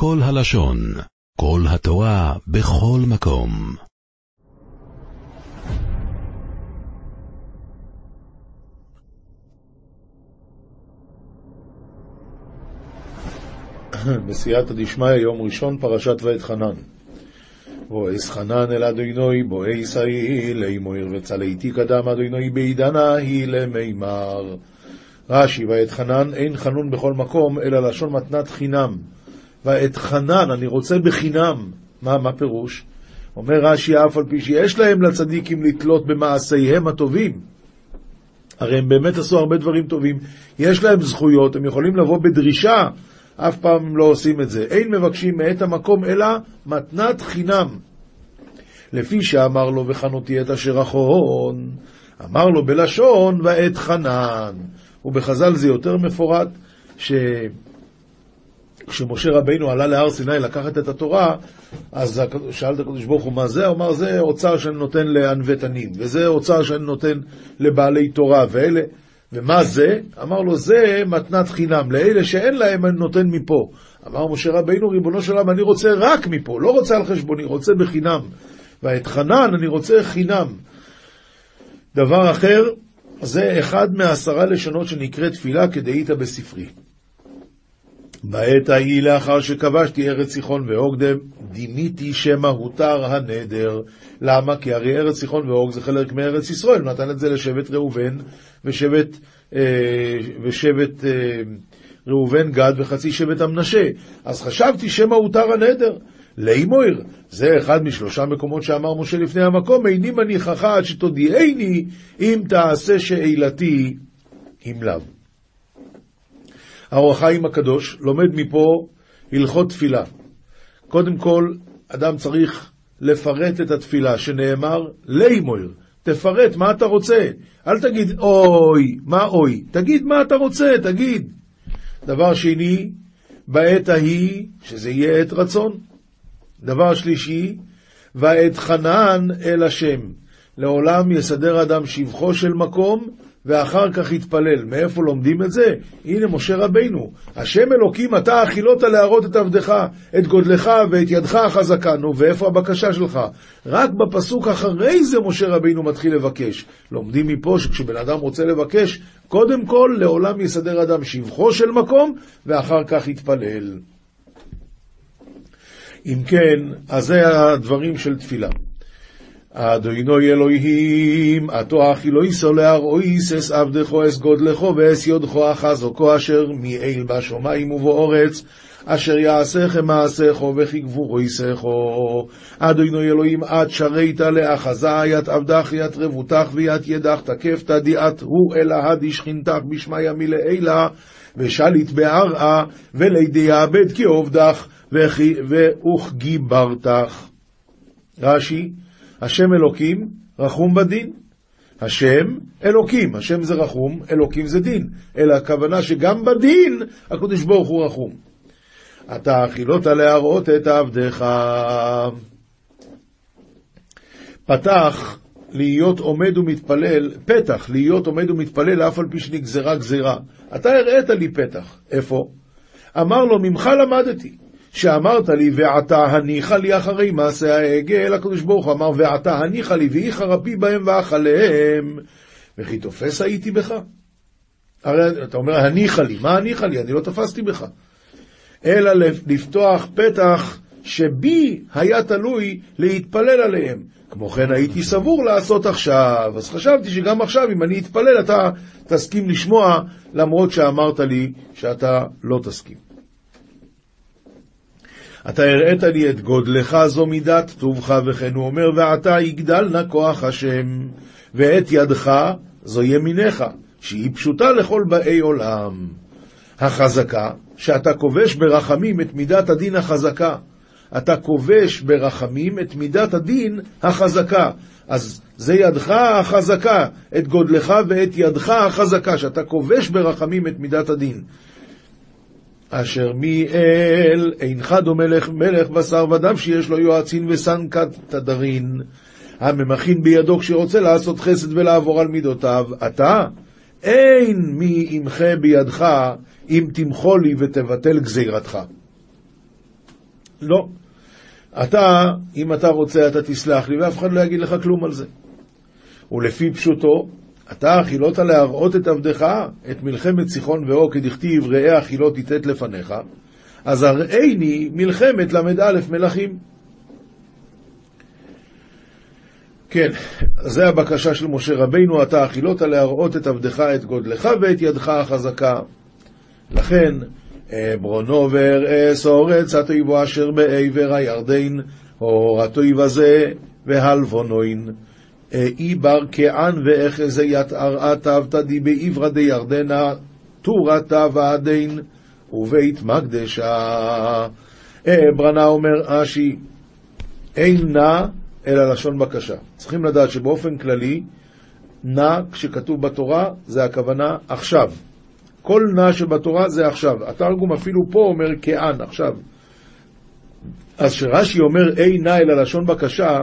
כל הלשון, כל התורה, בכל מקום. בסייעתא דשמיא, יום ראשון, פרשת ואת חנן. ואס חנן אל אדוינוי, בואי סאי, לימויר וצלעיתי קדם אדוינוי בעידנה היא למימר. רש"י, ואת חנן אין חנון בכל מקום, אלא לשון מתנת חינם. ואת חנן, אני רוצה בחינם. מה, מה פירוש? אומר רש"י, אף על פי שיש להם לצדיקים לתלות במעשיהם הטובים. הרי הם באמת עשו הרבה דברים טובים, יש להם זכויות, הם יכולים לבוא בדרישה, אף פעם הם לא עושים את זה. אין מבקשים מאת המקום, אלא מתנת חינם. לפי שאמר לו, וחנותי את אשר אחרון, אמר לו בלשון, ואת חנן. ובחז"ל זה יותר מפורט, ש... כשמשה רבינו עלה להר סיני לקחת את התורה, אז שאל את הקדוש ברוך הוא מה זה? הוא אמר זה אוצר שאני נותן לענבי תנין, וזה אוצר שאני נותן לבעלי תורה, ואלה, ומה זה? אמר לו זה מתנת חינם, לאלה שאין להם אני נותן מפה. אמר משה רבינו, ריבונו של עולם, אני רוצה רק מפה, לא רוצה על חשבוני, רוצה בחינם. ואת חנן אני רוצה חינם. דבר אחר, זה אחד מעשרה לשונות שנקראת תפילה כדאית בספרי. בעת ההיא לאחר שכבשתי ארץ סיחון ואוג דימיתי שמא הותר הנדר. למה? כי הרי ארץ סיחון ואוג זה חלק מארץ ישראל, נתן את זה לשבט ראובן ושבט, אה, ושבט אה, ראובן גד וחצי שבט המנשה. אז חשבתי שמא הותר הנדר. לימויר, זה אחד משלושה מקומות שאמר משה לפני המקום, איני מניחך עד שתודיעני אם תעשה שאלתי אם לאו. האור החיים הקדוש לומד מפה הלכות תפילה. קודם כל, אדם צריך לפרט את התפילה, שנאמר לימויר, תפרט מה אתה רוצה. אל תגיד אוי, מה אוי? תגיד מה אתה רוצה, תגיד. דבר שני, בעת ההיא, שזה יהיה עת רצון. דבר שלישי, ואת חנן אל השם. לעולם יסדר אדם שבחו של מקום, ואחר כך יתפלל. מאיפה לומדים את זה? הנה משה רבינו. השם אלוקים, אתה אכילות להראות את עבדך, את גודלך ואת ידך החזקה. נו, ואיפה הבקשה שלך? רק בפסוק אחרי זה משה רבינו מתחיל לבקש. לומדים מפה שכשבן אדם רוצה לבקש, קודם כל לעולם יסדר אדם שבחו של מקום, ואחר כך יתפלל. אם כן, אז זה הדברים של תפילה. אדוני אלוהים, עתו אחי לא יסולח, או יסס עבדכו אס גודלכו ואס יודכו אחזוקו אשר מאל בשמיים ובאורץ, אשר יעשכם מעשכו וכי גבורו יסכו. אדוני אלוהים, עד שרית לאחזה ית עבדך ית רבותך וית ידך תקפת דיעת הוא אלא הדי שכינתך בשמיא מלעילה ושליט בערעה ולידי יעבד כי עובדך וכגיברתך. רש"י השם אלוקים, רחום בדין. השם אלוקים, השם זה רחום, אלוקים זה דין. אלא הכוונה שגם בדין הקדוש ברוך הוא רחום. אתה אכילות להראות את עבדך. פתח להיות עומד ומתפלל, פתח להיות עומד ומתפלל אף על פי שנגזרה גזירה. אתה הראית לי פתח. איפה? אמר לו, ממך למדתי. שאמרת לי, ועתה הניחה לי אחרי מעשה העגל, הקדוש ברוך הוא אמר, ועתה הניחה לי, ואיכה רבי בהם ואכלם, וכי תופס הייתי בך. הרי אתה אומר, הניחה לי, מה הניחה לי? אני לא תפסתי בך. אלא לפתוח פתח שבי היה תלוי להתפלל עליהם. כמו כן הייתי סבור לעשות עכשיו. אז חשבתי שגם עכשיו, אם אני אתפלל, אתה תסכים לשמוע, למרות שאמרת לי שאתה לא תסכים. אתה הראית לי את גודלך זו מידת טובך, וכן הוא אומר, ועתה יגדל נא כוח השם, ואת ידך זו ימינך, שהיא פשוטה לכל באי עולם. החזקה, שאתה כובש ברחמים את מידת הדין החזקה. אתה כובש ברחמים את מידת הדין החזקה. אז זה ידך החזקה, את גודלך ואת ידך החזקה, שאתה כובש ברחמים את מידת הדין. אשר מאל אינך דומה לך מלך בשר ודם שיש לו יועצין וסנקת תדרין, הממכין בידו כשרוצה לעשות חסד ולעבור על מידותיו. אתה, אין מי ימחה בידך אם תמחול לי ותבטל גזירתך. לא. אתה, אם אתה רוצה, אתה תסלח לי, ואף אחד לא יגיד לך כלום על זה. ולפי פשוטו, אתה אכילות להראות את עבדך, את מלחמת סיחון ואו, כדכתיב ראה אכילות תיתת לפניך, אז הראיני מלחמת ל"א מלכים. כן, זה הבקשה של משה רבינו, אתה אכילות להראות את עבדך, את גודלך ואת ידך החזקה. לכן, ברונו וארעס אורץ התויבו אשר בעבר הירדן, הורתו יבזה והלבונוין. אי בר כען ואחזה יתערעה תבתדי בעברה די ירדנה, תורתה ועדין, ובית מקדשה. ברנה אומר אשי, אין נע אלא לשון בקשה. צריכים לדעת שבאופן כללי, נע כשכתוב בתורה זה הכוונה עכשיו. כל נע שבתורה זה עכשיו. התרגום אפילו פה אומר כען, עכשיו. אז כשרש"י אומר אי נע אלא לשון בקשה,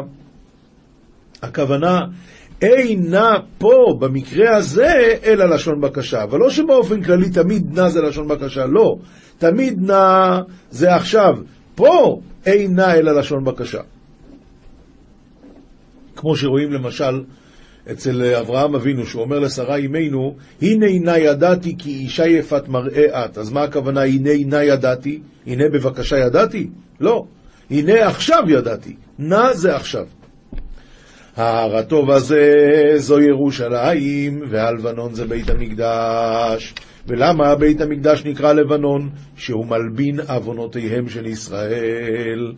הכוונה אי נע פה, במקרה הזה, אלא לשון בקשה. אבל לא שבאופן כללי תמיד נע זה לשון בקשה, לא. תמיד נע זה עכשיו. פה אי נע אלא לשון בקשה. כמו שרואים למשל אצל אברהם אבינו, שהוא אומר לשרה אימנו, הנה הנה ידעתי כי אישה יפת מראה את. אז מה הכוונה הנה הנה ידעתי? הנה בבקשה ידעתי? לא. הנה עכשיו ידעתי. נא זה עכשיו. ההר הטוב הזה זו ירושלים, והלבנון זה בית המקדש. ולמה בית המקדש נקרא לבנון? שהוא מלבין עוונותיהם של ישראל.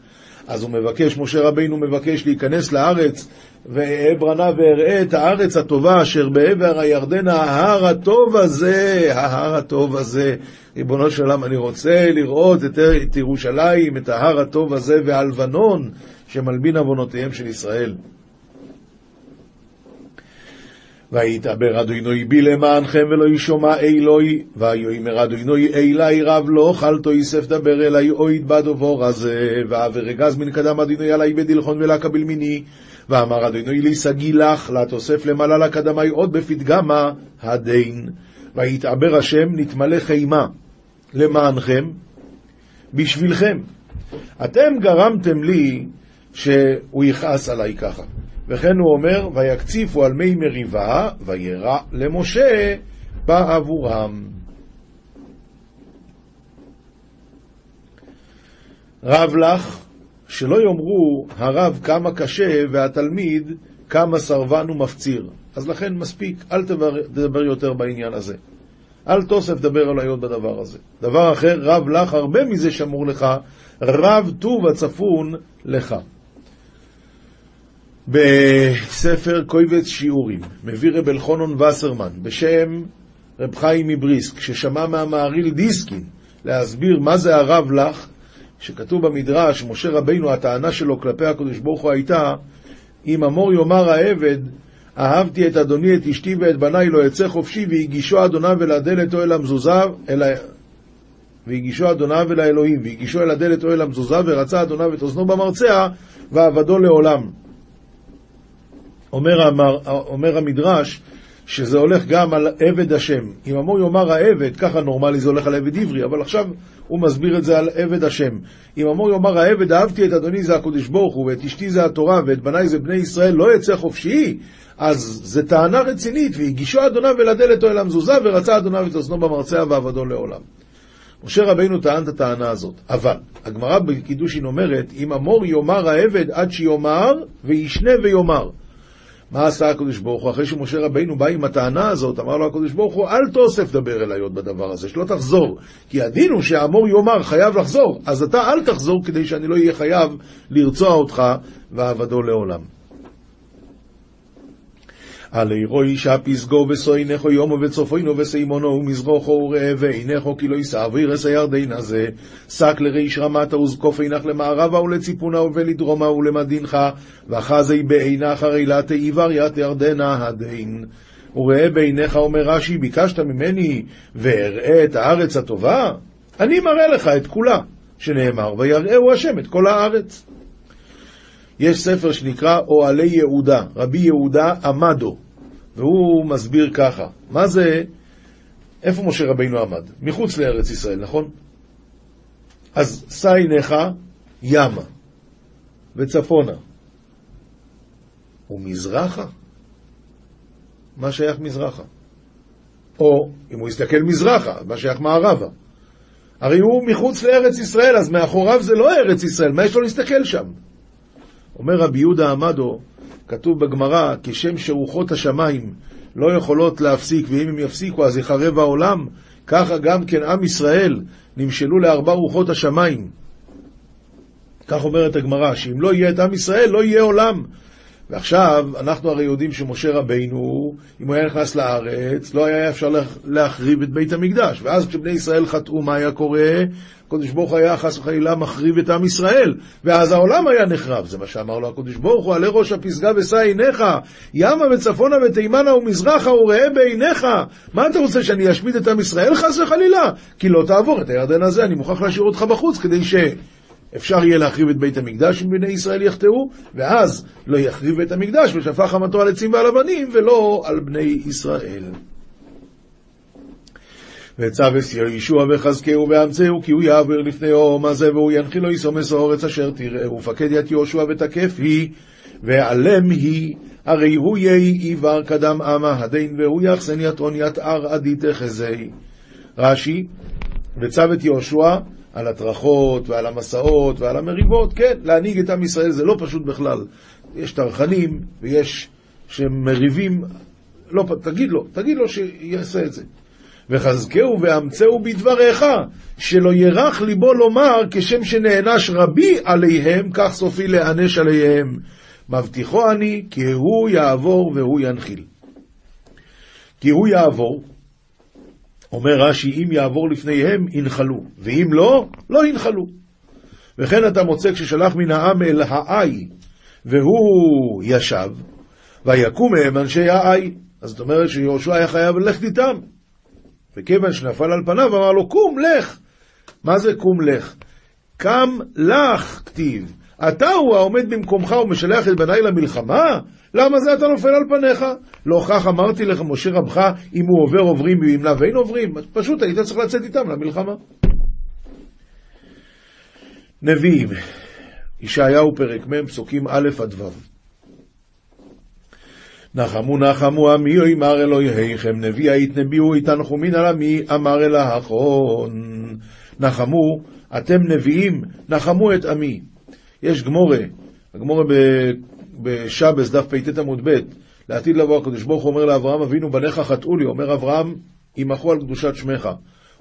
אז הוא מבקש, משה רבינו מבקש להיכנס לארץ, ואברנה ואראה את הארץ הטובה אשר בעבר הירדן, ההר הטוב הזה, ההר הטוב הזה. ריבונו של עולם, אני רוצה לראות את, את ירושלים, את ההר הטוב הזה, והלבנון שמלבין עוונותיהם של ישראל. ויתעבר אדוני בי למענכם ולא ישומע אלוהי, ויאמר אדוני אלי רב לא חלתו יסף דבר אלי אוי בדובור הזה, ועבר אגז מן קדם אדוני עלי בדלחון ולקבל מיני, ואמר אדוני לי סגי לך, לתוסף למעלה לקדמי עוד בפתגמה הדין. ויתעבר השם נתמלא חימה למענכם, בשבילכם. אתם גרמתם לי שהוא יכעס עליי ככה. וכן הוא אומר, ויקציפו על מי מריבה, וירא למשה בעבורם. רב לך, שלא יאמרו הרב כמה קשה והתלמיד כמה סרבן ומפציר. אז לכן מספיק, אל תדבר יותר בעניין הזה. אל תוסף דבר על היות בדבר הזה. דבר אחר, רב לך, הרבה מזה שמור לך, רב טוב הצפון לך. בספר קויבץ שיעורים, מביא רב אלחונון וסרמן, בשם רב חיים מבריסק, ששמע מהמעריל דיסקין להסביר מה זה הרב לך, שכתוב במדרש, משה רבינו, הטענה שלו כלפי הקדוש ברוך הוא הייתה, אם אמור יאמר העבד, אהבתי את אדוני, את אשתי ואת בניי, לא אצא חופשי, והגישו אדוניו אל הדלת או אל המזוזה, אל ה... והגישו אדוניו אל האלוהים, והגישו אל הדלת או אל המזוזה, ורצה אדוניו את אוזנו במרצע, ועבדו לעולם. אומר, המר, אומר המדרש שזה הולך גם על עבד השם. אם אמור יאמר העבד, ככה נורמלי זה הולך על עבד עברי, אבל עכשיו הוא מסביר את זה על עבד השם. אם אמור יאמר העבד, אהבתי את אדוני זה הקדוש ברוך הוא, ואת אשתי זה התורה, ואת בניי זה בני ישראל, לא יצא חופשי, אז זו טענה רצינית, והגישו אדוניו אל הדלת או אל המזוזה, ורצה אדוניו את אוזנו במרצע ועבדו לעולם. משה רבינו טען את הטענה הזאת, אבל הגמרא בקידושין אומרת, אם אמור יאמר העבד עד שיאמר, וישנה ויאמר. מה עשה הקדוש ברוך הוא? אחרי שמשה רבינו בא עם הטענה הזאת, אמר לו הקדוש ברוך הוא, אל תוסף דבר אליי עוד בדבר הזה, שלא תחזור. כי הדין הוא שהאמור יאמר חייב לחזור, אז אתה אל תחזור כדי שאני לא אהיה חייב לרצוע אותך ועבדו לעולם. עלי רוי שפסגו וסוינכו יומו וצופוינו וסיימונו ומזרוחו וראה ועינכו כי לא יישא אווירס הירדין הזה. שק לריש רמתה וזקוף עינך למערבה ולציפונה ולדרומה ולמדינך וחזי בעינך הרילת עיוור ית ירדנה הדין. וראה בעיניך אומר רש"י ביקשת ממני ואראה את הארץ הטובה? אני מראה לך את כולה שנאמר ויראהו השם את כל הארץ יש ספר שנקרא אוהלי יהודה, רבי יהודה עמדו, והוא מסביר ככה, מה זה, איפה משה רבינו עמד? מחוץ לארץ ישראל, נכון? אז שא עיניך ימה וצפונה ומזרחה, מה שייך מזרחה? או אם הוא יסתכל מזרחה, מה שייך מערבה? הרי הוא מחוץ לארץ ישראל, אז מאחוריו זה לא ארץ ישראל, מה יש לו להסתכל שם? אומר רבי יהודה עמדו, כתוב בגמרא, כשם שרוחות השמיים לא יכולות להפסיק, ואם הם יפסיקו אז יחרב העולם, ככה גם כן עם ישראל נמשלו לארבע רוחות השמיים. כך אומרת הגמרא, שאם לא יהיה את עם ישראל, לא יהיה עולם. ועכשיו, אנחנו הרי יודעים שמשה רבינו, אם הוא היה נכנס לארץ, לא היה אפשר להחריב את בית המקדש. ואז כשבני ישראל חטאו, מה היה קורה? הקדוש ברוך היה חס וחלילה מחריב את עם ישראל, ואז העולם היה נחרב. זה מה שאמר לו הקדוש ברוך הוא, עלה ראש הפסגה ושא עיניך, ימה וצפונה ותימנה ומזרחה וראה בעיניך. מה אתה רוצה, שאני אשמיד את עם ישראל חס וחלילה? כי לא תעבור את הירדן הזה, אני מוכרח להשאיר אותך בחוץ, כדי ש... אפשר יהיה להחריב את בית המקדש אם בני ישראל יחטאו, ואז לא יחריב את המקדש ושפך חמתו על עצים ועל אבנים, ולא על בני ישראל. וצווס ישוע וחזקהו ואמצהו כי הוא יעבר לפני אור הזה והוא ינחילו יסומס האורץ אשר תראה ופקד ית יהושע ותקף היא ועלם היא הרי הוא יהי עיוור קדם עמה הדין והוא יחסן יתרון יתער עדי תחזי רש"י וצוות יהושע על הטרחות ועל המסעות ועל המריבות, כן, להנהיג את עם ישראל זה לא פשוט בכלל. יש טרחנים ויש שמריבים, לא, תגיד לו, תגיד לו שיעשה את זה. וחזקהו ואמצהו בדבריך, שלא ירח ליבו לומר כשם שנענש רבי עליהם, כך סופי להענש עליהם. מבטיחו אני כי הוא יעבור והוא ינחיל. כי הוא יעבור, אומר רש"י, אם יעבור לפניהם, ינחלו, ואם לא, לא ינחלו. וכן אתה מוצא כששלח מן העם אל העי, והוא ישב, ויקום מהם אנשי העי. אז זאת אומרת שיהושע היה חייב ללכת איתם. וכיוון שנפל על פניו, אמר לו, קום, לך. מה זה קום, לך? קם לך, כתיב. אתה הוא העומד במקומך ומשלח את בניי למלחמה? למה זה אתה נופל על פניך? לא כך אמרתי לך, משה רבך, אם הוא עובר עוברים ואם לאו אין עוברים. פשוט היית צריך לצאת איתם למלחמה. נביאים, ישעיהו פרק מ', פסוקים א' עד ו'. נחמו נחמו עמי אמר אלוהיכם, נביא היית נביאו יתנחומין על עמי, אמר אל האחרון. נחמו, אתם נביאים, נחמו את עמי. יש גמורה, הגמורה בשבס, דף פט עמוד ב', לעתיד לבוא הקדוש ברוך הוא אומר לאברהם אבינו, בניך חטאו לי, אומר אברהם, ימחו על קדושת שמך.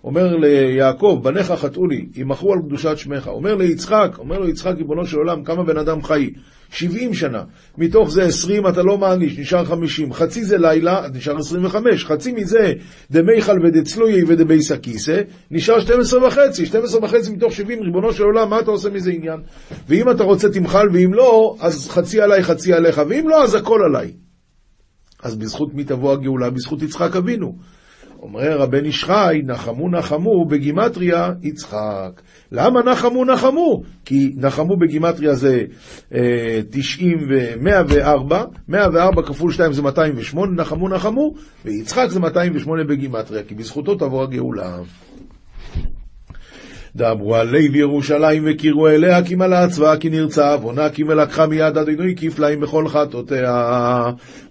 אומר ליעקב, בניך חטאו לי, ימחו על קדושת שמך. אומר ליצחק, אומר לו יצחק, ריבונו של עולם, כמה בן אדם חי? 70 שנה. מתוך זה 20 אתה לא מעניש, נשאר 50. חצי זה לילה, נשאר 25. חצי מזה דמיכל ודצלויי ודבי סקיסה, נשאר 12 וחצי. 12 וחצי מתוך 70, ריבונו של עולם, מה אתה עושה מזה עניין? ואם אתה רוצה תמחל, ואם לא, אז חצי עליי, חצי עליך, ואם לא, אז הכל עליי. אז בזכות מי תבוא הגאולה? בזכות יצחק אבינו. אומר הבן איש חי, נחמו נחמו בגימטריה יצחק. למה נחמו נחמו? כי נחמו בגימטריה זה אה, 90 ו-104, 104 כפול 2 זה 208, נחמו נחמו, ויצחק זה 208 בגימטריה, כי בזכותו תבוא הגאולה. דברו על לב ירושלים וקירו אליה כי מלאה צבאה כי נרצה עוונה כי מלקחה מיד אדינוי כפליים בכל חטאותיה.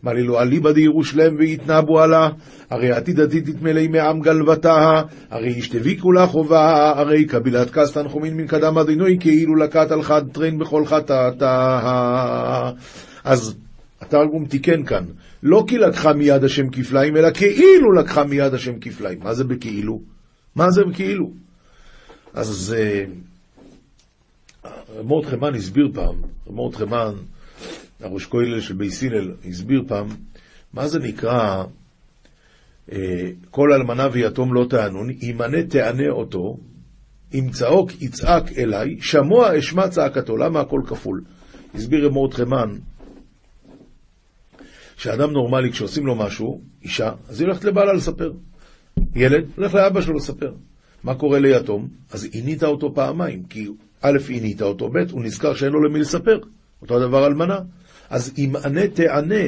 מלילו אליבא דירושלם ויתנבו עלה הרי עתיד עתיד תתמלא מעם גלבתה הרי ישתבי כולה חובה הרי קבילת כס תנחומין מן קדם אדינוי כאילו לקט על חד טרין בכל חטאתה. אז התרגום תיקן כאן, לא כי לקחה מיד השם כפליים, אלא כאילו לקחה מיד השם כפליים. מה זה בכאילו? מה זה בכאילו? אז רב חמן הסביר פעם, רב חמן, הראש כולל של בייס הלל, הסביר פעם, מה זה נקרא אה, כל אלמנה ויתום לא תענון, ימנה תענה אותו, אם צעוק יצעק אליי, שמוע אשמע צעקתו, למה הכל כפול? הסביר רב חמן, שאדם נורמלי, כשעושים לו משהו, אישה, אז היא הולכת לבעלה לספר. ילד, הולך לאבא שלו לספר. מה קורה ליתום? אז עינית אותו פעמיים, כי א', עינית אותו, ב', הוא נזכר שאין לו למי לספר. אותו הדבר אלמנה. אז אם ענה תענה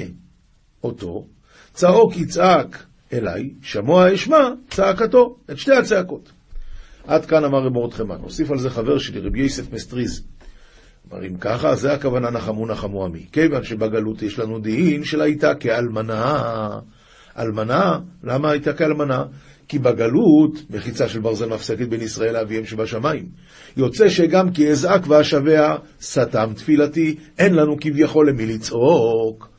אותו, צעוק יצעק אליי, שמוע אשמע צעקתו, את שתי הצעקות. עד כאן אמר רב מורדכמן. הוסיף על זה חבר שלי, רבי יוסף מסטריז. כלומר, אם ככה, זה הכוונה נחמו נחמו עמי. כיוון שבגלות יש לנו דין של הייתה כאלמנה. אלמנה, למה הייתה כאלמנה? כי בגלות, מחיצה של ברזל מפסקת בין ישראל לאביהם שבשמיים. יוצא שגם כי אזעק ואשביה, סתם תפילתי, אין לנו כביכול למי לצעוק.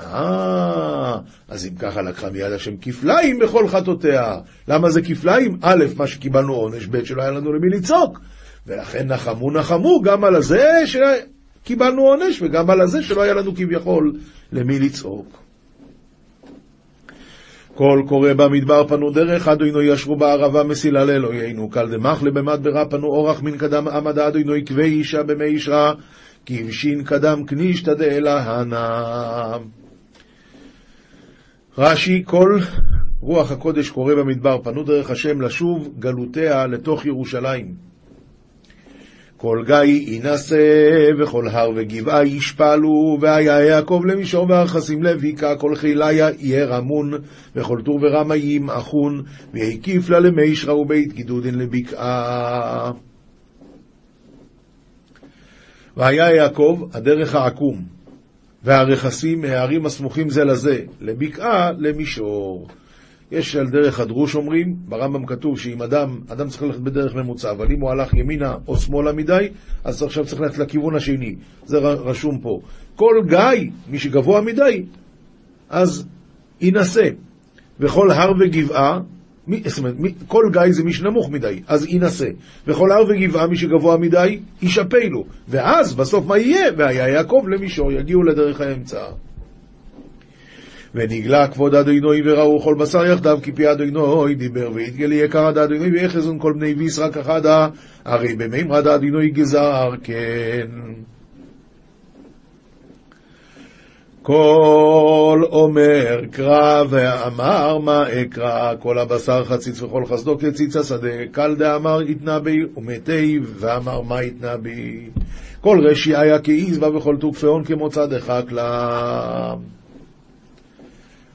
אה, אז אם ככה לקחה מיד השם כפליים בכל חטאותיה. למה זה כפליים? א', מה שקיבלנו עונש, ב', שלא היה לנו למי לצעוק. ולכן נחמו נחמו גם על הזה שקיבלנו עונש, וגם על הזה שלא היה לנו כביכול למי לצעוק. קול קורא במדבר פנו דרך, אדוני ישרו בערבה מסילה לאלוהינו, קל דמחלה במדברה פנו אורח מן קדם עמד אדוני עקבי אישה במי אישרה, כבשין קדם כנישתא דאלהנה. רש"י, כל רוח הקודש קורא במדבר, פנו דרך השם לשוב גלותיה לתוך ירושלים. כל גיא יינשא, וכל הר וגבעה ישפלו, והיה יעקב למישור וארכסים לביקה, כל חיליה יהיה רמון, וכל טור ורמה ימעכון, והקיף לה למישרא ובית גידודין לבקעה. והיה יעקב הדרך העקום, והרכסים מהערים הסמוכים זה לזה, לבקעה למישור. יש על דרך הדרוש אומרים, ברמב"ם כתוב שאם אדם, אדם צריך ללכת בדרך ממוצע, אבל אם הוא הלך ימינה או שמאלה מדי, אז עכשיו צריך ללכת לכיוון השני. זה רשום פה. כל גיא, מי שגבוה מדי, אז יינשא. וכל הר וגבעה, מי, זאת אומרת, מי, כל גיא זה מי שנמוך מדי, אז יינשא. וכל הר וגבעה, מי שגבוה מדי, ישפלו. ואז, בסוף מה יהיה? והיה יעקב למישור, יגיעו לדרך האמצע. ונגלה כבוד אדוני וראו כל בשר יחדיו כי פי אדוני דיבר ויתגלי יקר עד אדוני ויחזון כל בני ויס רק אחדה הרי במימרד אדוני גזר כן. כל אומר קרא ואמר מה אקרא? כל הבשר חציץ וכל חסדו כציץ השדה קל דאמר יתנה בי ומתי ואמר מה יתנה בי? כל רשי היה כעיז בה וכל תוקפאון כמוצא דחק לה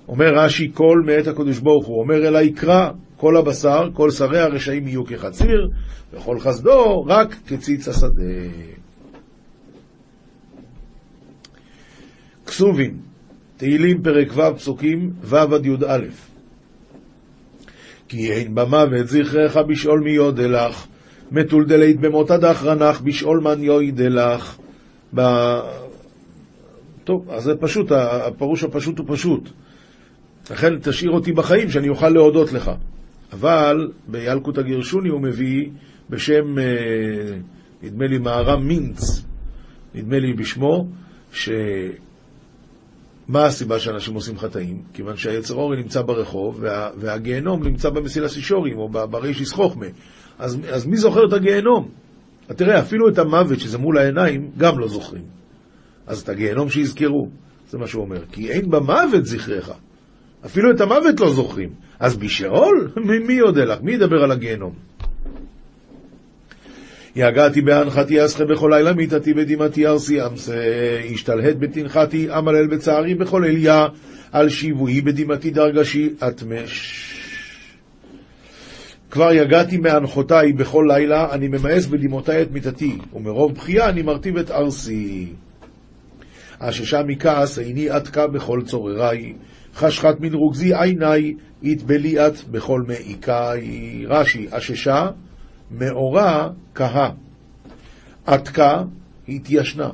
אומר רש"י, כל מאת הקדוש ברוך הוא, אומר אל היקרא, כל הבשר, כל שרי הרשעים יהיו כחציר, וכל חסדו רק כציץ השדה. כסובים, תהילים פרק ו' פסוקים ו' עד י"א כי אין במוות זכרך בשאול מי יודלך, מטולדלית במותא דאחרנך בשאול מן יוידלך. ב... טוב, אז זה פשוט, הפירוש הפשוט הוא פשוט. לכן תשאיר אותי בחיים, שאני אוכל להודות לך. אבל בילקוט הגרשוני הוא מביא בשם, אה, נדמה לי, מהר"ם מינץ, נדמה לי בשמו, שמה הסיבה שאנשים עושים חטאים? כיוון שהיצר אורי נמצא ברחוב, וה, והגיהנום נמצא במסילה סישורים, או ברישיס חוכמה. אז, אז מי זוכר את הגיהנום? תראה, אפילו את המוות שזה מול העיניים, גם לא זוכרים. אז את הגיהנום שיזכרו, זה מה שהוא אומר. כי אין במוות זכרך. אפילו את המוות לא זוכרים. אז בשאול? מי יודע לך? מי ידבר על הגיהנום? יגעתי בהנחתי אסחה בכל לילה מיתתי בדמעתי ארסי אמסה השתלהט בתנחתי אמלל בצערי בכל אליה על שיבוי בדמעתי דרגשי אטמש כבר יגעתי מהנחותיי בכל לילה, אני ממאס בדמעותיי את מיתתי, ומרוב בחייה אני מרטיב את ארסי. הששה מכעס איני עתקה בכל צורריי, חשכת מן רוגזי עיני, יתבליעת בכל מעיקי. רש"י, הששה, מאורע כהה. עתקה, התיישנה.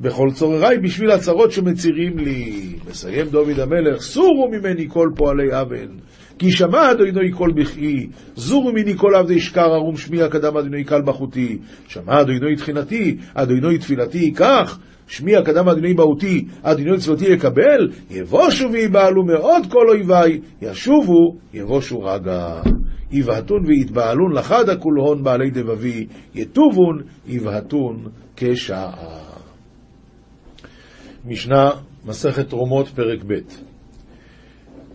בכל צורריי בשביל הצרות שמצירים לי. מסיים דוד המלך, סורו ממני כל פועלי אבן. כי שמע אדוני קול בכי, זורו ממני כל עבדי שקר ערום שמיע קדם אדוני קל בחותי. שמע אדוני תחינתי, אדוני תפילתי, כך שמי קדם אדוני בהותי, אדוני צבאתי יקבל, יבושו ויבעלו מאוד כל אויביי, ישובו, יבושו רגע. יבהתון ויתבעלון לחדה כולהון בעלי דבבי, יטובון, יבהתון כשעה. משנה, מסכת תרומות, פרק ב'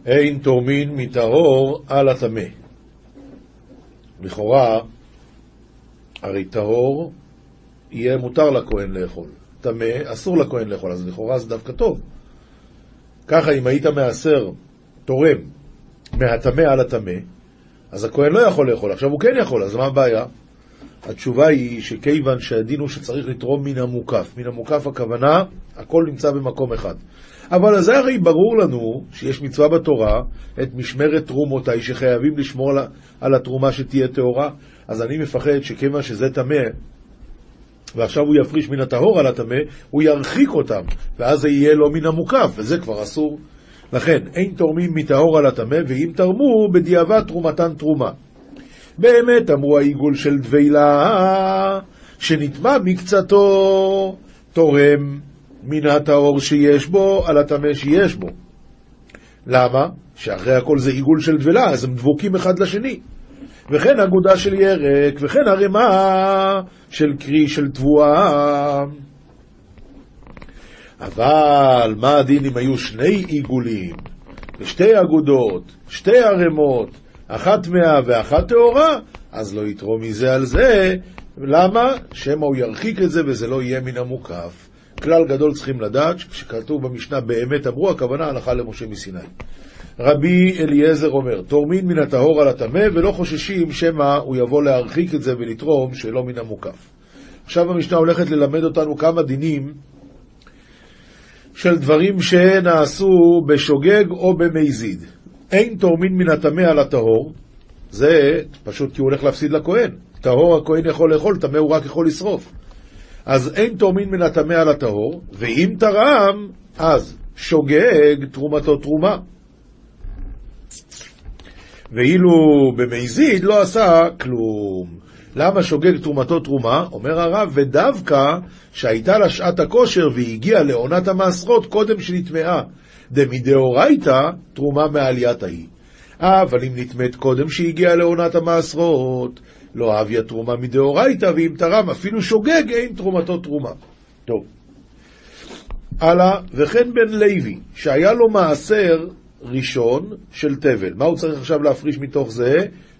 אין תורמין מטהור על הטמא. לכאורה, הרי טהור יהיה מותר לכהן לאכול. טמא, אסור לכהן לאכול, אז לכאורה זה דווקא טוב. ככה אם היית מעשר, תורם, מהטמא על הטמא, אז הכהן לא יכול לאכול, עכשיו הוא כן יכול, אז מה הבעיה? התשובה היא שכיוון שהדין הוא שצריך לתרום מן המוקף. מן המוקף הכוונה, הכל נמצא במקום אחד. אבל זה הרי ברור לנו שיש מצווה בתורה, את משמרת תרומותיי, שחייבים לשמור על התרומה שתהיה טהורה. אז אני מפחד שכיוון שזה טמא, ועכשיו הוא יפריש מן הטהור על הטמא, הוא ירחיק אותם, ואז זה יהיה לו מן המוקף, וזה כבר אסור. לכן, אין תורמים מטהור על הטמא, ואם תרמו, בדיעבד תרומתן תרומה. באמת אמרו העיגול של דבילה, שנטמע מקצתו, תורם מן הטהור שיש בו על הטמא שיש בו. למה? שאחרי הכל זה עיגול של דבלה, אז הם דבוקים אחד לשני. וכן אגודה של ירק, וכן ערימה של קרי של תבואה. אבל מה הדין אם היו שני עיגולים, ושתי אגודות, שתי ערימות, אחת טמאה ואחת טהורה, אז לא יתרום מזה על זה. למה? שמא הוא ירחיק את זה וזה לא יהיה מן המוקף. כלל גדול צריכים לדעת, שכתוב במשנה באמת אמרו, הכוונה הלכה למשה מסיני. רבי אליעזר אומר, תורמין מן הטהור על הטמא ולא חוששים שמא הוא יבוא להרחיק את זה ולתרום שלא מן המוקף. עכשיו המשנה הולכת ללמד אותנו כמה דינים של דברים שנעשו בשוגג או במזיד. אין תורמין מן הטמא על הטהור, זה פשוט כי הוא הולך להפסיד לכהן. טהור הכהן יכול לאכול, טמא הוא רק יכול לשרוף. אז אין תורמין מן הטמא על הטהור, ואם תרם, אז שוגג תרומתו תרומה. ואילו במזיד לא עשה כלום. למה שוגג תרומתו תרומה? אומר הרב, ודווקא שהייתה לה שעת הכושר והגיעה לעונת המעשרות קודם שנטמעה. דמדאורייתא תרומה מעליית ההיא. אבל אם נטמאת קודם שהגיעה לעונת המעשרות, לא אביה תרומה מדאורייתא, ואם תרם אפילו שוגג, אין תרומתו תרומה. טוב. הלאה, וכן בן לוי, שהיה לו מעשר ראשון של תבל. מה הוא צריך עכשיו להפריש מתוך זה?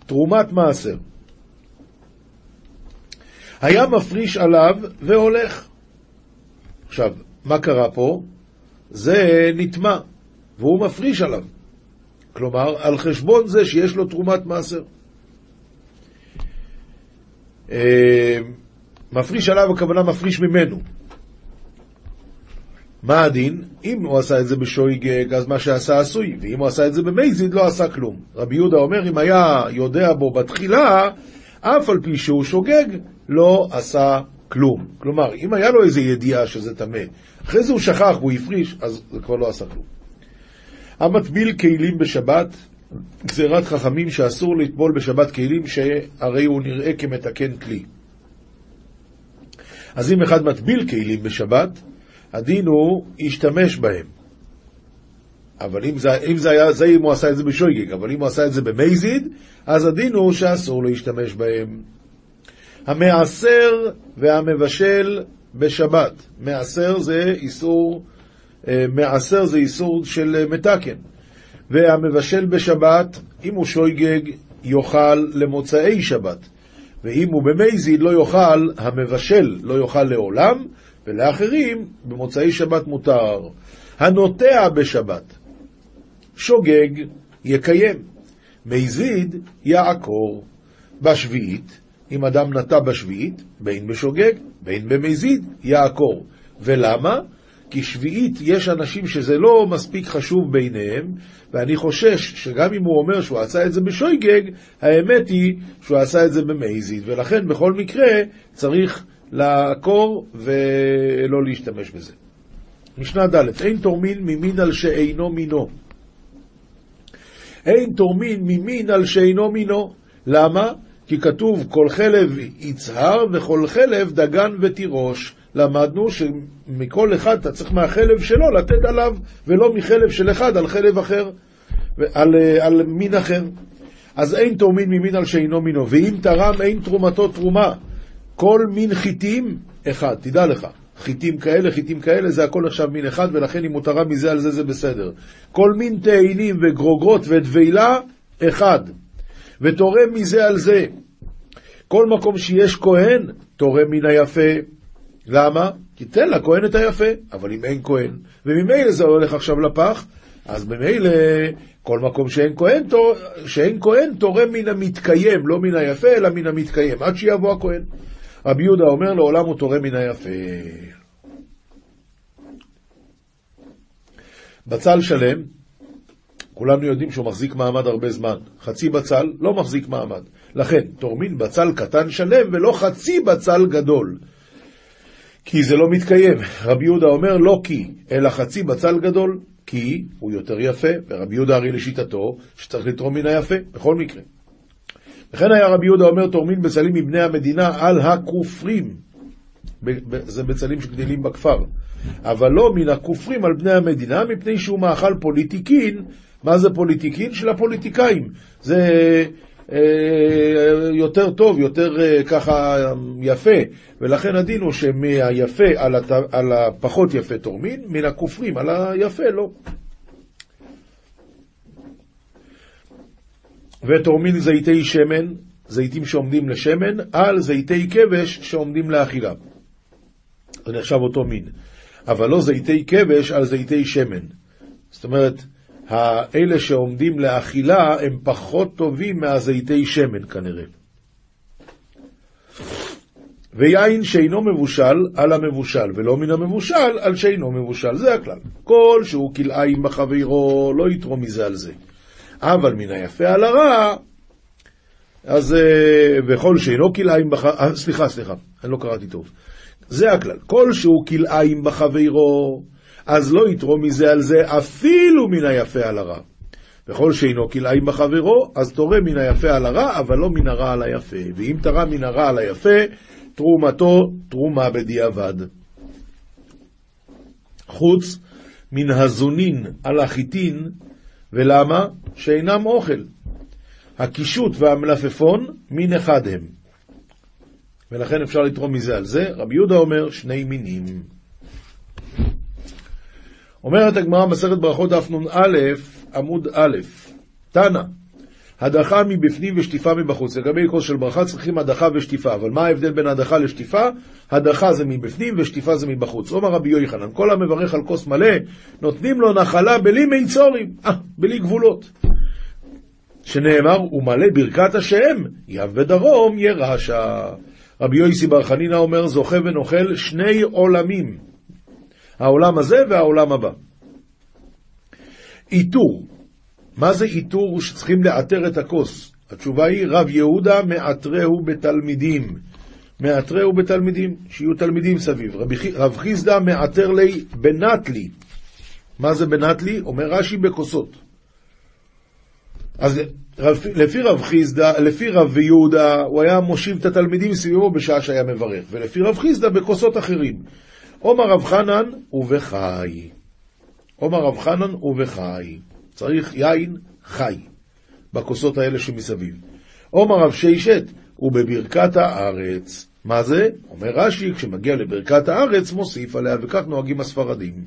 תרומת מעשר. היה מפריש עליו והולך. עכשיו, מה קרה פה? זה נטמע, והוא מפריש עליו. כלומר, על חשבון זה שיש לו תרומת מעשר. אה, מפריש עליו, הכוונה מפריש ממנו. מה הדין? אם הוא עשה את זה בשויגג, אז מה שעשה עשוי, ואם הוא עשה את זה במייזיד, לא עשה כלום. רבי יהודה אומר, אם היה יודע בו בתחילה, אף על פי שהוא שוגג, לא עשה כלום. כלומר, אם היה לו איזו ידיעה שזה טמא, אחרי זה הוא שכח והוא הפריש, אז זה כבר לא עשה כלום. המטביל כלים בשבת, גזירת חכמים שאסור לטבול בשבת כלים, שהרי הוא נראה כמתקן כלי. אז אם אחד מטביל כלים בשבת, הדין הוא ישתמש בהם. אבל אם זה, אם זה היה, זה אם הוא עשה את זה בשויגג, אבל אם הוא עשה את זה במייזיד, אז הדין הוא שאסור להשתמש בהם. המעשר והמבשל בשבת. מעשר זה איסור, אה, מעשר זה איסור של מתקן. והמבשל בשבת, אם הוא שויגג, יאכל למוצאי שבת. ואם הוא במייזיד לא יאכל, המבשל לא יאכל לעולם, ולאחרים במוצאי שבת מותר. הנוטע בשבת, שוגג, יקיים. מזיד, יעקור. בשביעית, אם אדם נטע בשביעית, בין בשוגג, בין במזיד, יעקור. ולמה? כי שביעית יש אנשים שזה לא מספיק חשוב ביניהם, ואני חושש שגם אם הוא אומר שהוא עשה את זה בשויגג, האמת היא שהוא עשה את זה במזיד, ולכן בכל מקרה צריך לעקור ולא להשתמש בזה. משנה ד' אין תורמין ממין על שאינו מינו. אין תורמין ממין על שאינו מינו. למה? כי כתוב כל חלב יצהר וכל חלב דגן ותירוש. למדנו שמכל אחד אתה צריך מהחלב שלו לתת עליו, ולא מחלב של אחד על חלב אחר, על, על מין אחר. אז אין תורמין ממין על שאינו מינו, ואם תרם אין תרומתו תרומה. כל מין חיטים, אחד, תדע לך. חיטים כאלה, חיטים כאלה, זה הכל עכשיו מין אחד, ולכן אם הוא תרם מזה על זה, זה בסדר. כל מין תאנים וגרוגרות ודבילה, אחד. ותורם מזה על זה. כל מקום שיש כהן, תורם מן היפה. למה? כי תן לכהן את היפה, אבל אם אין כהן, וממילא זה הולך עכשיו לפח, אז ממילא כל מקום שאין כהן, שאין כהן תורם מן המתקיים, לא מן היפה, אלא מן המתקיים, עד שיבוא הכהן. רבי יהודה אומר, לעולם הוא תורם מן היפה. בצל שלם, כולנו יודעים שהוא מחזיק מעמד הרבה זמן. חצי בצל לא מחזיק מעמד. לכן, תורמין בצל קטן שלם ולא חצי בצל גדול. כי זה לא מתקיים. רבי יהודה אומר לא כי, אלא חצי בצל גדול, כי הוא יותר יפה, ורבי יהודה הרי לשיטתו שצריך לתרום מן היפה, בכל מקרה. לכן היה רבי יהודה אומר תורמין בצלים מבני המדינה על הכופרים. זה בצלים שגדלים בכפר. אבל לא מן הכופרים על בני המדינה, מפני שהוא מאכל פוליטיקין. מה זה פוליטיקין? של הפוליטיקאים. זה אה, יותר טוב, יותר אה, ככה יפה, ולכן הדין הוא שמהיפה על, הפחות יפה תורמין, מן הכופרים על היפה לא. ותורמין זיתי שמן, זיתים שעומדים לשמן, על זיתי כבש שעומדים לאכילה. זה נחשב אותו מין. אבל לא זיתי כבש על זיתי שמן. זאת אומרת, האלה שעומדים לאכילה הם פחות טובים מהזיתי שמן כנראה. ויין שאינו מבושל על המבושל, ולא מן המבושל על שאינו מבושל, זה הכלל. כל שהוא כלאיים בחברו, לא יתרום מזה על זה. אבל מן היפה על הרע, אז וכל אה, שאינו כלאיים בחברו, אה, סליחה, סליחה, אני לא קראתי טוב. זה הכלל. כל שהוא כלאיים בחברו, אז לא יתרום מזה על זה אפילו מן היפה על הרע. וכל שאינו כלאיים בחברו, אז תורם מן היפה על הרע, אבל לא מן הרע על היפה. ואם תרם מן הרע על היפה, תרומתו תרומה בדיעבד. חוץ מן הזונין על החיטין, ולמה? שאינם אוכל. הקישוט והמלפפון, מין אחד הם. ולכן אפשר לתרום מזה על זה. רבי יהודה אומר, שני מינים. אומרת הגמרא מסכת ברכות דף נ"א, עמוד א', תנא, הדחה מבפנים ושטיפה מבחוץ. לגבי כוס של ברכה צריכים הדחה ושטיפה, אבל מה ההבדל בין הדחה לשטיפה? הדחה זה מבפנים ושטיפה זה מבחוץ. אומר רבי יוחנן, כל המברך על כוס מלא, נותנים לו נחלה בלי מיצורים, אה, בלי גבולות. שנאמר, ומלא ברכת השם, יב בדרום ירשע. רבי יויסי בר חנינא אומר, זוכה ונוכל שני עולמים. העולם הזה והעולם הבא. איתור. מה זה איתור שצריכים לאתר את הכוס? התשובה היא, רב יהודה מאתרהו בתלמידים. מאתרהו בתלמידים, שיהיו תלמידים סביב. רב, רב חיסדא מאתר לי בנטלי. מה זה בנטלי? אומר רש"י בכוסות. אז לפי רב חיסדא, לפי רב יהודה, הוא היה מושיב את התלמידים סביבו בשעה שהיה מברך, ולפי רב חיסדא בכוסות אחרים. עומר רב חנן ובחי. עומר רב חנן ובחי. צריך יין חי בכוסות האלה שמסביב. עומר רב ששת ובברכת הארץ. מה זה? אומר רש"י, כשמגיע לברכת הארץ מוסיף עליה, וכך נוהגים הספרדים.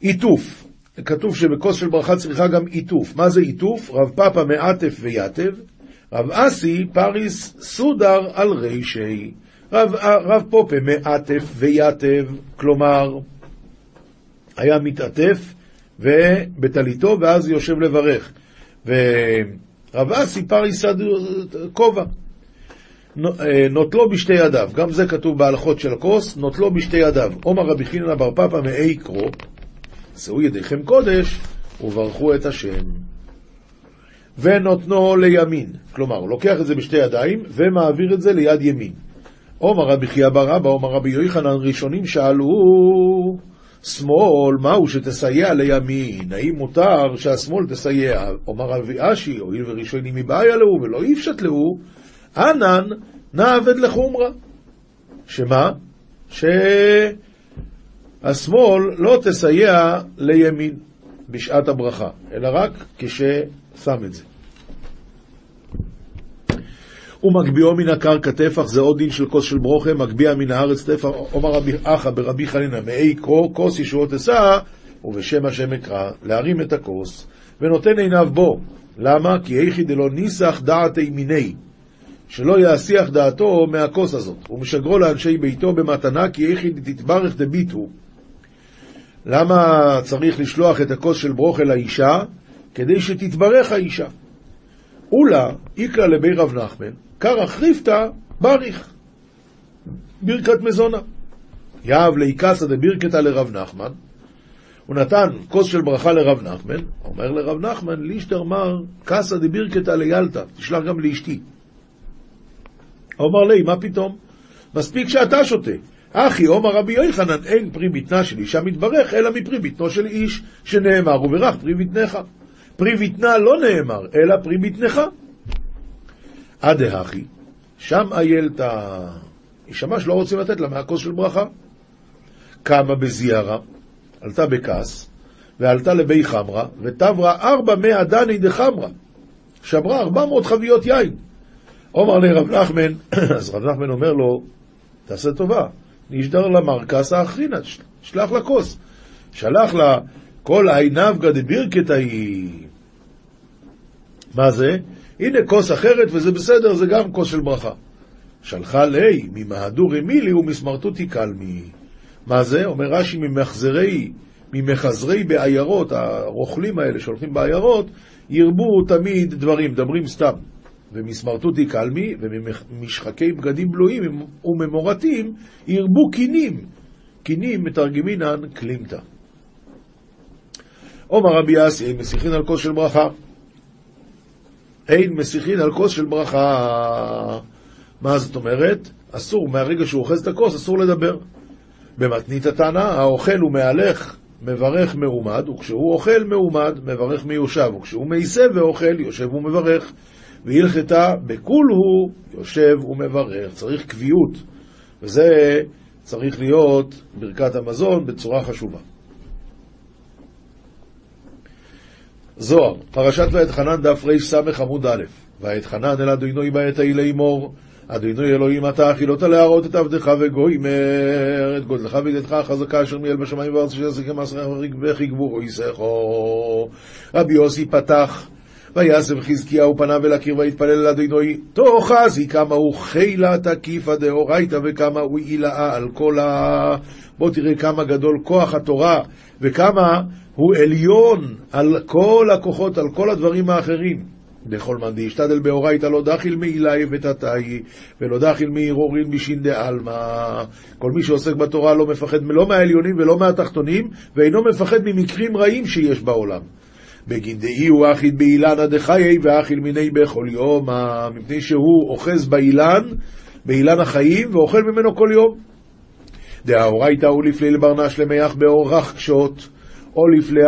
עיטוף. כתוב שבכוס של ברכה צריכה גם עיטוף. מה זה עיטוף? רב פאפה מעטף ויתב, רב אסי פריס סודר על רישי. רב, רב פופה מעטף ויתב, כלומר, היה מתעטף בטליתו ואז יושב לברך. ורב אסי פריס כובע. נוטלו בשתי ידיו, גם זה כתוב בהלכות של הכוס, נוטלו בשתי ידיו. עומר רבי חיננה בר פפא מאי קרו, שאו ידיכם קודש, וברכו את השם. ונותנו לימין. כלומר, הוא לוקח את זה בשתי ידיים, ומעביר את זה ליד ימין. עומר רבי חייא בר אבא, עומר רבי יוחנן, ראשונים שאלו, שמאל, מהו שתסייע לימין? האם מותר שהשמאל תסייע? עומר רבי אשי, הואיל וראשונים מבעיה להו ולא יפשט להו, אנן נעבד לחומרה. שמה? שהשמאל לא תסייע לימין בשעת הברכה, אלא רק כששם את זה. ומגביהו מן הקרקע טפח, זה עוד דין של כוס של ברוכה, מגביה מן הארץ טפח, אומר רבי אחא ברבי חנינא, מאי כוס ישועות אשא, ובשם השם אקרא, להרים את הכוס, ונותן עיניו בו. למה? כי איכי דלא ניסח דעת מיני, שלא יסיח דעתו מהכוס הזאת, ומשגרו לאנשי ביתו במתנה, כי איכי תתברך דביטו. למה צריך לשלוח את הכוס של ברוכה לאישה? כדי שתתברך האישה. אולה, איקרא לבי רב נחמן, קרא חריפתא בריך, ברכת מזונה. יהב לאיקסא דבירכתא לרב נחמן, הוא נתן כוס של ברכה לרב נחמן, אומר לרב נחמן, לישטר מר קסא דבירכתא ליאלתא, תשלח גם לאשתי. אומר לי, מה פתאום? מספיק שאתה שותה. אחי, אומר רבי יוחנן, אין פרי בטנה של אישה מתברך, אלא מפרי בטנו של איש, שנאמר, וברך פרי בטנך. פרי בטנה לא נאמר, אלא פרי בטנך. עד דהכי, שם איילתא, היא שמעה שלא רוצים לתת לה מהכוס של ברכה. קמה בזיערה, עלתה בכעס, ועלתה לבי חמרה, ותברה ארבע מאה דני דחמרה. שברה ארבע מאות חביות יין. אומר לרב נחמן, אז רב נחמן אומר לו, תעשה טובה, נשדר לה מרקס האחרינה, שלח לה כוס. שלח לה כל עינבגא דבירקתא היא... מה זה? הנה כוס אחרת וזה בסדר, זה גם כוס של ברכה. שלחה לי, ממהדורי מילי ומסמרטוטי קלמי. מה זה? אומר רש"י, ממחזרי, ממחזרי בעיירות, הרוכלים האלה שהולכים בעיירות, ירבו תמיד דברים, מדברים סתם. ומסמרטוטי קלמי, וממשחקי בגדים בלויים וממורטים, ירבו קינים. קינים מתרגמינן קלימתא. עומר רבי אסי, מסיחין על כוס של ברכה. אין מסיחין על כוס של ברכה. מה זאת אומרת? אסור, מהרגע שהוא אוחז את הכוס, אסור לדבר. במתנית התנא, האוכל הוא מהלך, מברך מעומד, וכשהוא אוכל מעומד, מברך מיושב, וכשהוא מעיסה ואוכל, יושב ומברך. והלכתה בכול הוא יושב ומברך. צריך קביעות, וזה צריך להיות ברכת המזון בצורה חשובה. זוהר, פרשת ואתחנן דף רס עמוד א', ואתחנן אל אדוני בעת ההיא לאמור אדוני אלוהים אתה אכילות להראות את עבדך וגוימר את גודלך וידתך החזקה אשר מיאל בשמיים וארץ אשר וכי גבור יסכו רבי יוסי פתח ויסב חזקיהו פניו אל הקיר ויתפלל אל אדוני תא חזי כמה הוא חילא תקיפא דאורייתא וכמה הוא עילאה על כל ה... בוא תראה כמה גדול כוח התורה וכמה הוא עליון על כל הכוחות, על כל הדברים האחרים בכל מאן דאשתדל באורייתא לא דחיל מעילאי ותתאי ולא דחיל מערעורין בישין דעלמא. כל מי שעוסק בתורה לא מפחד לא מהעליונים ולא מהתחתונים ואינו מפחד ממקרים רעים שיש בעולם. בגין דאי הוא אחיד באילנא דחיי ואכיל מיני בכל יום, מפני שהוא אוחז באילן, באילן החיים, ואוכל ממנו כל יום. דאורייתא הוא לפלי לברנש למח באורח קשות, או לפלי,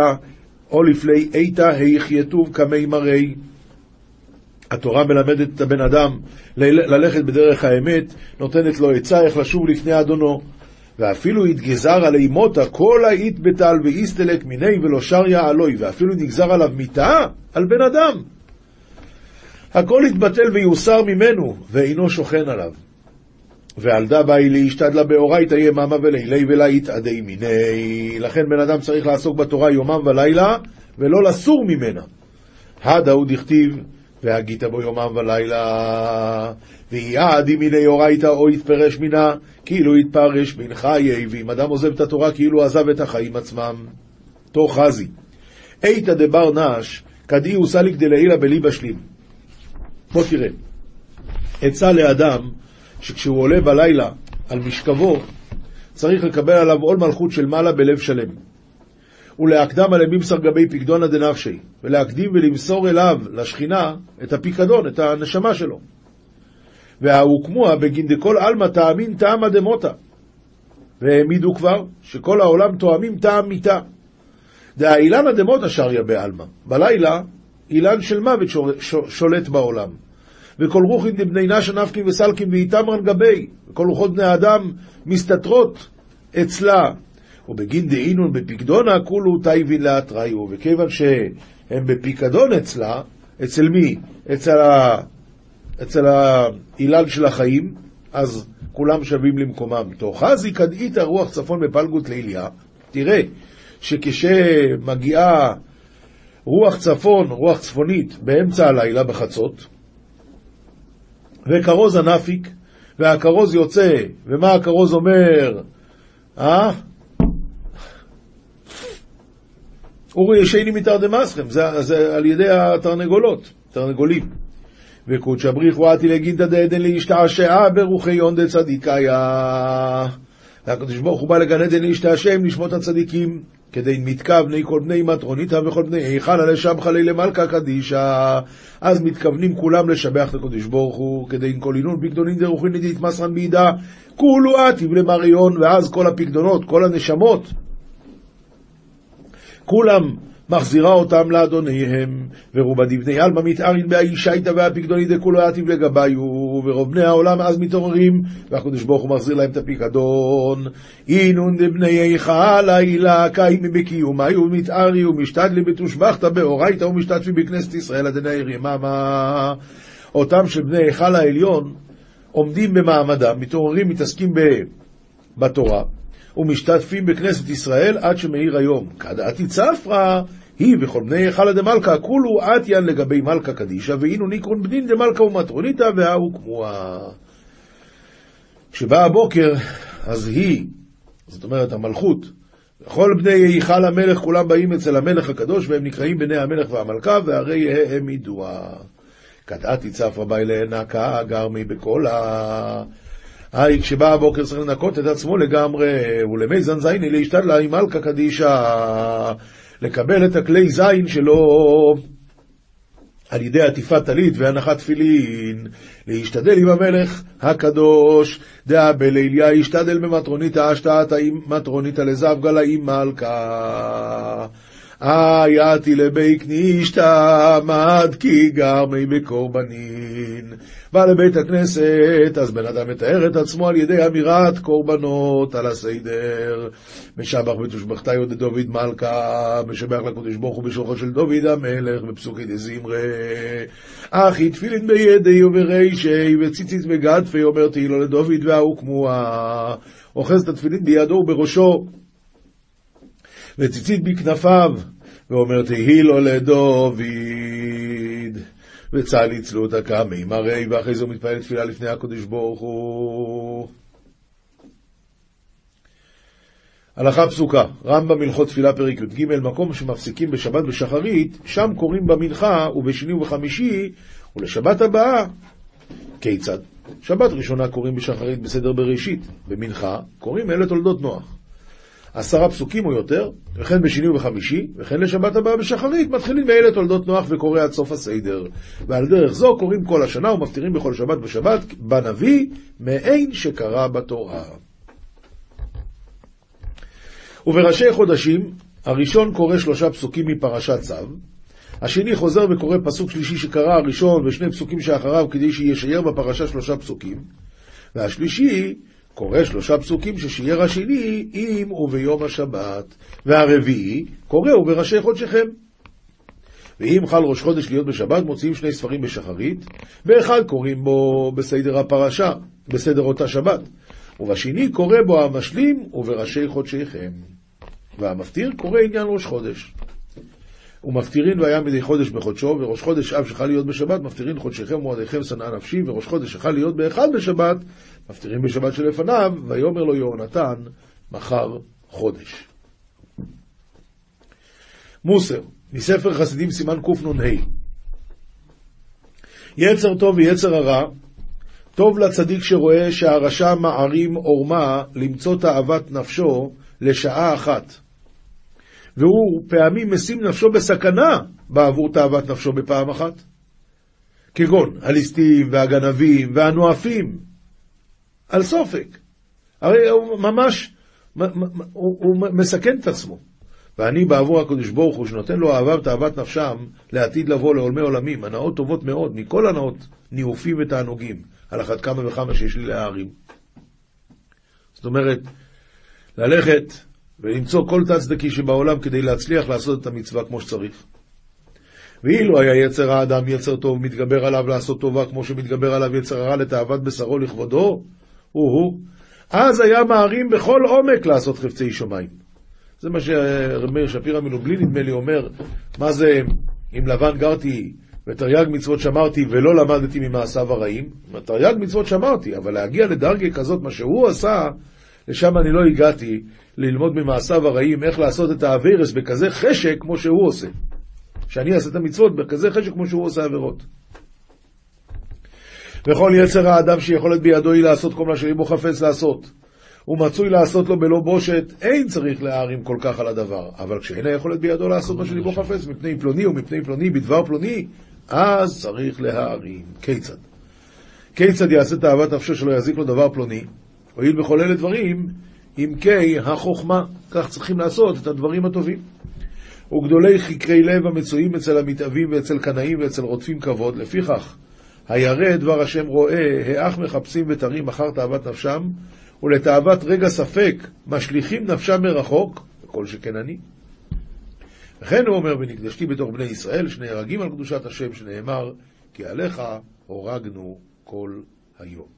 או לפלי איתא היחייתוב כמי מראי. התורה מלמדת את הבן אדם ללכת בדרך האמת, נותנת לו עצה איך לשוב לפני אדונו. ואפילו התגזר עלי מותה כל האית בטל ואיסטלק מיני ולא שריה עלוי, ואפילו נגזר עליו מיתה על בן אדם. הכל יתבטל ויוסר ממנו, ואינו שוכן עליו. ועל דבה היא להשתדלה באורייתא יממה ולילי ולה יתעדי מיני. לכן בן אדם צריך לעסוק בתורה יומם ולילה, ולא לסור ממנה. הדה הוא דכתיב והגית בו יומם ולילה, ויעד אם מיני אורייתא או יתפרש מנה, כאילו יתפרש מן חיי, ואם אדם עוזב את התורה כאילו עזב את החיים עצמם. תוך חזי. איתא דבר נש, כדאי סליק דלעילה בלי בשלים. בוא תראה, עצה לאדם שכשהוא עולה בלילה על משכבו, צריך לקבל עליו עול מלכות של מעלה בלב שלם. ולהקדם עליהם ממסר גבי פיקדונא דנפשי, ולהקדים ולמסור אליו, לשכינה, את הפיקדון, את הנשמה שלו. וההוקמוה בגין דכל עלמא תאמין טעמא דמותא. והעמידו כבר שכל העולם תואמים טעם מיתה. דאילנא דמותא שריה בעלמא. בלילה, אילן של מוות שולט בעולם. וכל רוחין דבני נשא נפקין וסלקין ואיתמרן גבי. וכל רוחות בני האדם מסתתרות אצלה. ובגין דאינון בפיקדונה כולו טייבין לאתראיו, וכיוון שהם בפיקדון אצלה, אצל מי? אצל, ה... אצל האילן של החיים, אז כולם שווים למקומם. תאחזי כדאית רוח צפון בפלגות ליליה, תראה שכשמגיעה רוח צפון, רוח צפונית, באמצע הלילה בחצות, וכרוז הנפיק, והכרוז יוצא, ומה הכרוז אומר? אה? אורי ישני מתרדמסכם, זה, זה על ידי התרנגולות, תרנגולים. וקודשא בריחו עתי לגינתא דעדן להשתעשעה ברוחי יון דצדיקיה. והקדוש ברוך הוא בא לגן עדן להשתעשע עם נשמות הצדיקים, כדי מתכוון כל בני מטרוניתא וכל בני היכל עלי שבחה לי למלכה קדישא. אז מתכוונים כולם לשבח את הקדוש ברוך הוא, כדי כל עינון פקדונין דרוכין נדית מסרן בידה, כולו עתיב למריון, ואז כל הפקדונות, כל הנשמות, כולם מחזירה אותם לאדוניהם, ורובה דבני עלמא מתארין באישייתא והפיקדוני דכולו יתיב לגביו, ורוב בני העולם אז מתעוררים, והקדוש ברוך הוא מחזיר להם את הפיקדון. אינון דבני היכל העילה קיימי בקיומי ומתארי ומשתדלי בתושבחתא באורייתא ומשתתפי בכנסת ישראל עד עדי יממה. אותם של בני היכל העליון עומדים במעמדם, מתעוררים, מתעסקים בתורה. ומשתתפים בכנסת ישראל עד שמאיר היום. כדעתי צפרא היא וכל בני היכלה דמלכה, כולו עטיין לגבי מלכה קדישא, והינו ניקרון בנין דמלכה ומטרוניתא, וההוא כמוה. כשבא הבוקר, אז היא, זאת אומרת המלכות, וכל בני היכל המלך כולם באים אצל המלך הקדוש, והם נקראים בני המלך והמלכה, והרי הם ידועה. קדעתי צפרא באי לענקה גרמי בקולה. היי, כשבא הבוקר צריך לנקות את עצמו לגמרי, ולמי זן זייני להשתדלה עם מלכה קדישא, לקבל את הכלי זין שלו על ידי עטיפת טלית והנחת תפילין, להשתדל עם המלך הקדוש, דאה בליליה ישתדל במטרוניתא אשתעתא מטרוניתא לזבגלה עם מלכה. הייתי לבי כנישתא מד כי גרמי בקורבנין. בא לבית הכנסת, אז בן אדם מתאר את עצמו על ידי אמירת קורבנות על הסדר. משבח ותושבחתא יהודה דוד מלכה, משבח לקדוש ברוך הוא בשולחו של דוד המלך, בפסוקי דזמרי. אחי תפילין בידי וברישי, וציצית בגדפי, אומר תהילו לדוד וההוא כמוה. אוחז את התפילין בידו ובראשו. וציצית בכנפיו, ואומר תהי לו לדוד, וצה"ל יצלו אותה קמים הרי, ואחרי זה הוא מתפלל תפילה לפני הקדוש ברוך הוא. הלכה פסוקה, רמב"ם הלכות תפילה פרק י"ג, מקום שמפסיקים בשבת בשחרית, שם קוראים במנחה ובשני ובחמישי, ולשבת הבאה, כיצד? שבת ראשונה קוראים בשחרית בסדר בראשית, במנחה קוראים אלה תולדות נוח. עשרה פסוקים או יותר, וכן בשני ובחמישי, וכן לשבת הבאה בשחרית, מתחילים מאלה תולדות נוח וקורא עד סוף הסדר. ועל דרך זו קוראים כל השנה ומפטירים בכל שבת בשבת בנביא, מעין שקרא בתורה. ובראשי חודשים, הראשון קורא שלושה פסוקים מפרשת צו, השני חוזר וקורא פסוק שלישי שקרא הראשון ושני פסוקים שאחריו כדי שישייר בפרשה שלושה פסוקים, והשלישי קורא שלושה פסוקים ששייר השני אם וביום השבת, והרביעי קורא ובראשי חודשיכם. ואם חל ראש חודש להיות בשבת, מוציאים שני ספרים בשחרית, באחד קוראים בו בסדר הפרשה, בסדר אותה שבת, ובשני קורא בו המשלים ובראשי חודשיכם. והמפטיר קורא עניין ראש חודש. ומפטירין והיה מדי חודש בחודשו, וראש חודש אב שחל להיות בשבת, מפטירין חודשיכם ומועדיכם שנאה נפשי, וראש חודש שחל להיות באחד בשבת, מפטירים בשבת שלפניו, ויאמר לו יהונתן, מחר חודש. מוסר, מספר חסידים סימן קנ"ה יצר טוב ויצר הרע, טוב לצדיק שרואה שהרשע מערים עורמה למצוא תאוות נפשו לשעה אחת. והוא פעמים משים נפשו בסכנה בעבור תאוות נפשו בפעם אחת. כגון הליסטים והגנבים והנואפים, על סופק. הרי הוא ממש, הוא, הוא מסכן את עצמו. ואני בעבור הקדוש ברוך הוא, שנותן לו אהבה ותאוות נפשם לעתיד לבוא לעולמי עולמים, הנאות טובות מאוד, מכל הנאות ניאופים ותענוגים, על אחת כמה וכמה שיש לי להערים. זאת אומרת, ללכת ולמצוא כל תצדקי שבעולם כדי להצליח לעשות את המצווה כמו שצריך. ואילו היה יצר האדם יצר טוב, מתגבר עליו לעשות טובה כמו שמתגבר עליו יצר הרע לתאוות בשרו לכבודו, הוא-הוא, אז היה מערים בכל עומק לעשות חפצי שמיים. זה מה שרב מאיר שפירא מלובלין נדמה לי אומר, מה זה אם לבן גרתי ותרי"ג מצוות שמרתי ולא למדתי ממעשיו הרעים? תרי"ג מצוות שמרתי, אבל להגיע לדרגה כזאת, מה שהוא עשה, לשם אני לא הגעתי ללמוד ממעשיו הרעים איך לעשות את האווירס בכזה חשק כמו שהוא עושה. שאני אעשה את המצוות בכזה חשק כמו שהוא עושה עבירות. וכל יצר האדם שיכולת בידו היא לעשות כל מה שליבו חפץ לעשות. הוא מצוי לעשות לו בלא בושת, אין צריך להערים כל כך על הדבר. אבל כשאין היכולת בידו לעשות מה שליבו חפץ מפני פלוני ומפני פלוני בדבר פלוני, אז צריך להערים. כיצד? כיצד יעשה תאוות נפשו שלא יזיק לו דבר פלוני? הואיל בכל אלה דברים, עמקי החוכמה, כך צריכים לעשות את הדברים הטובים. וגדולי חקרי לב המצויים אצל המתאבים ואצל קנאים ואצל רודפים כבוד, לפיכך, הירא דבר השם רואה, האח מחפשים ותרים אחר תאוות נפשם, ולתאוות רגע ספק משליכים נפשם מרחוק, וכל שכן אני. וכן הוא אומר, ונקדשתי בתוך בני ישראל, שנהרגים על קדושת השם, שנאמר, כי עליך הורגנו כל היום.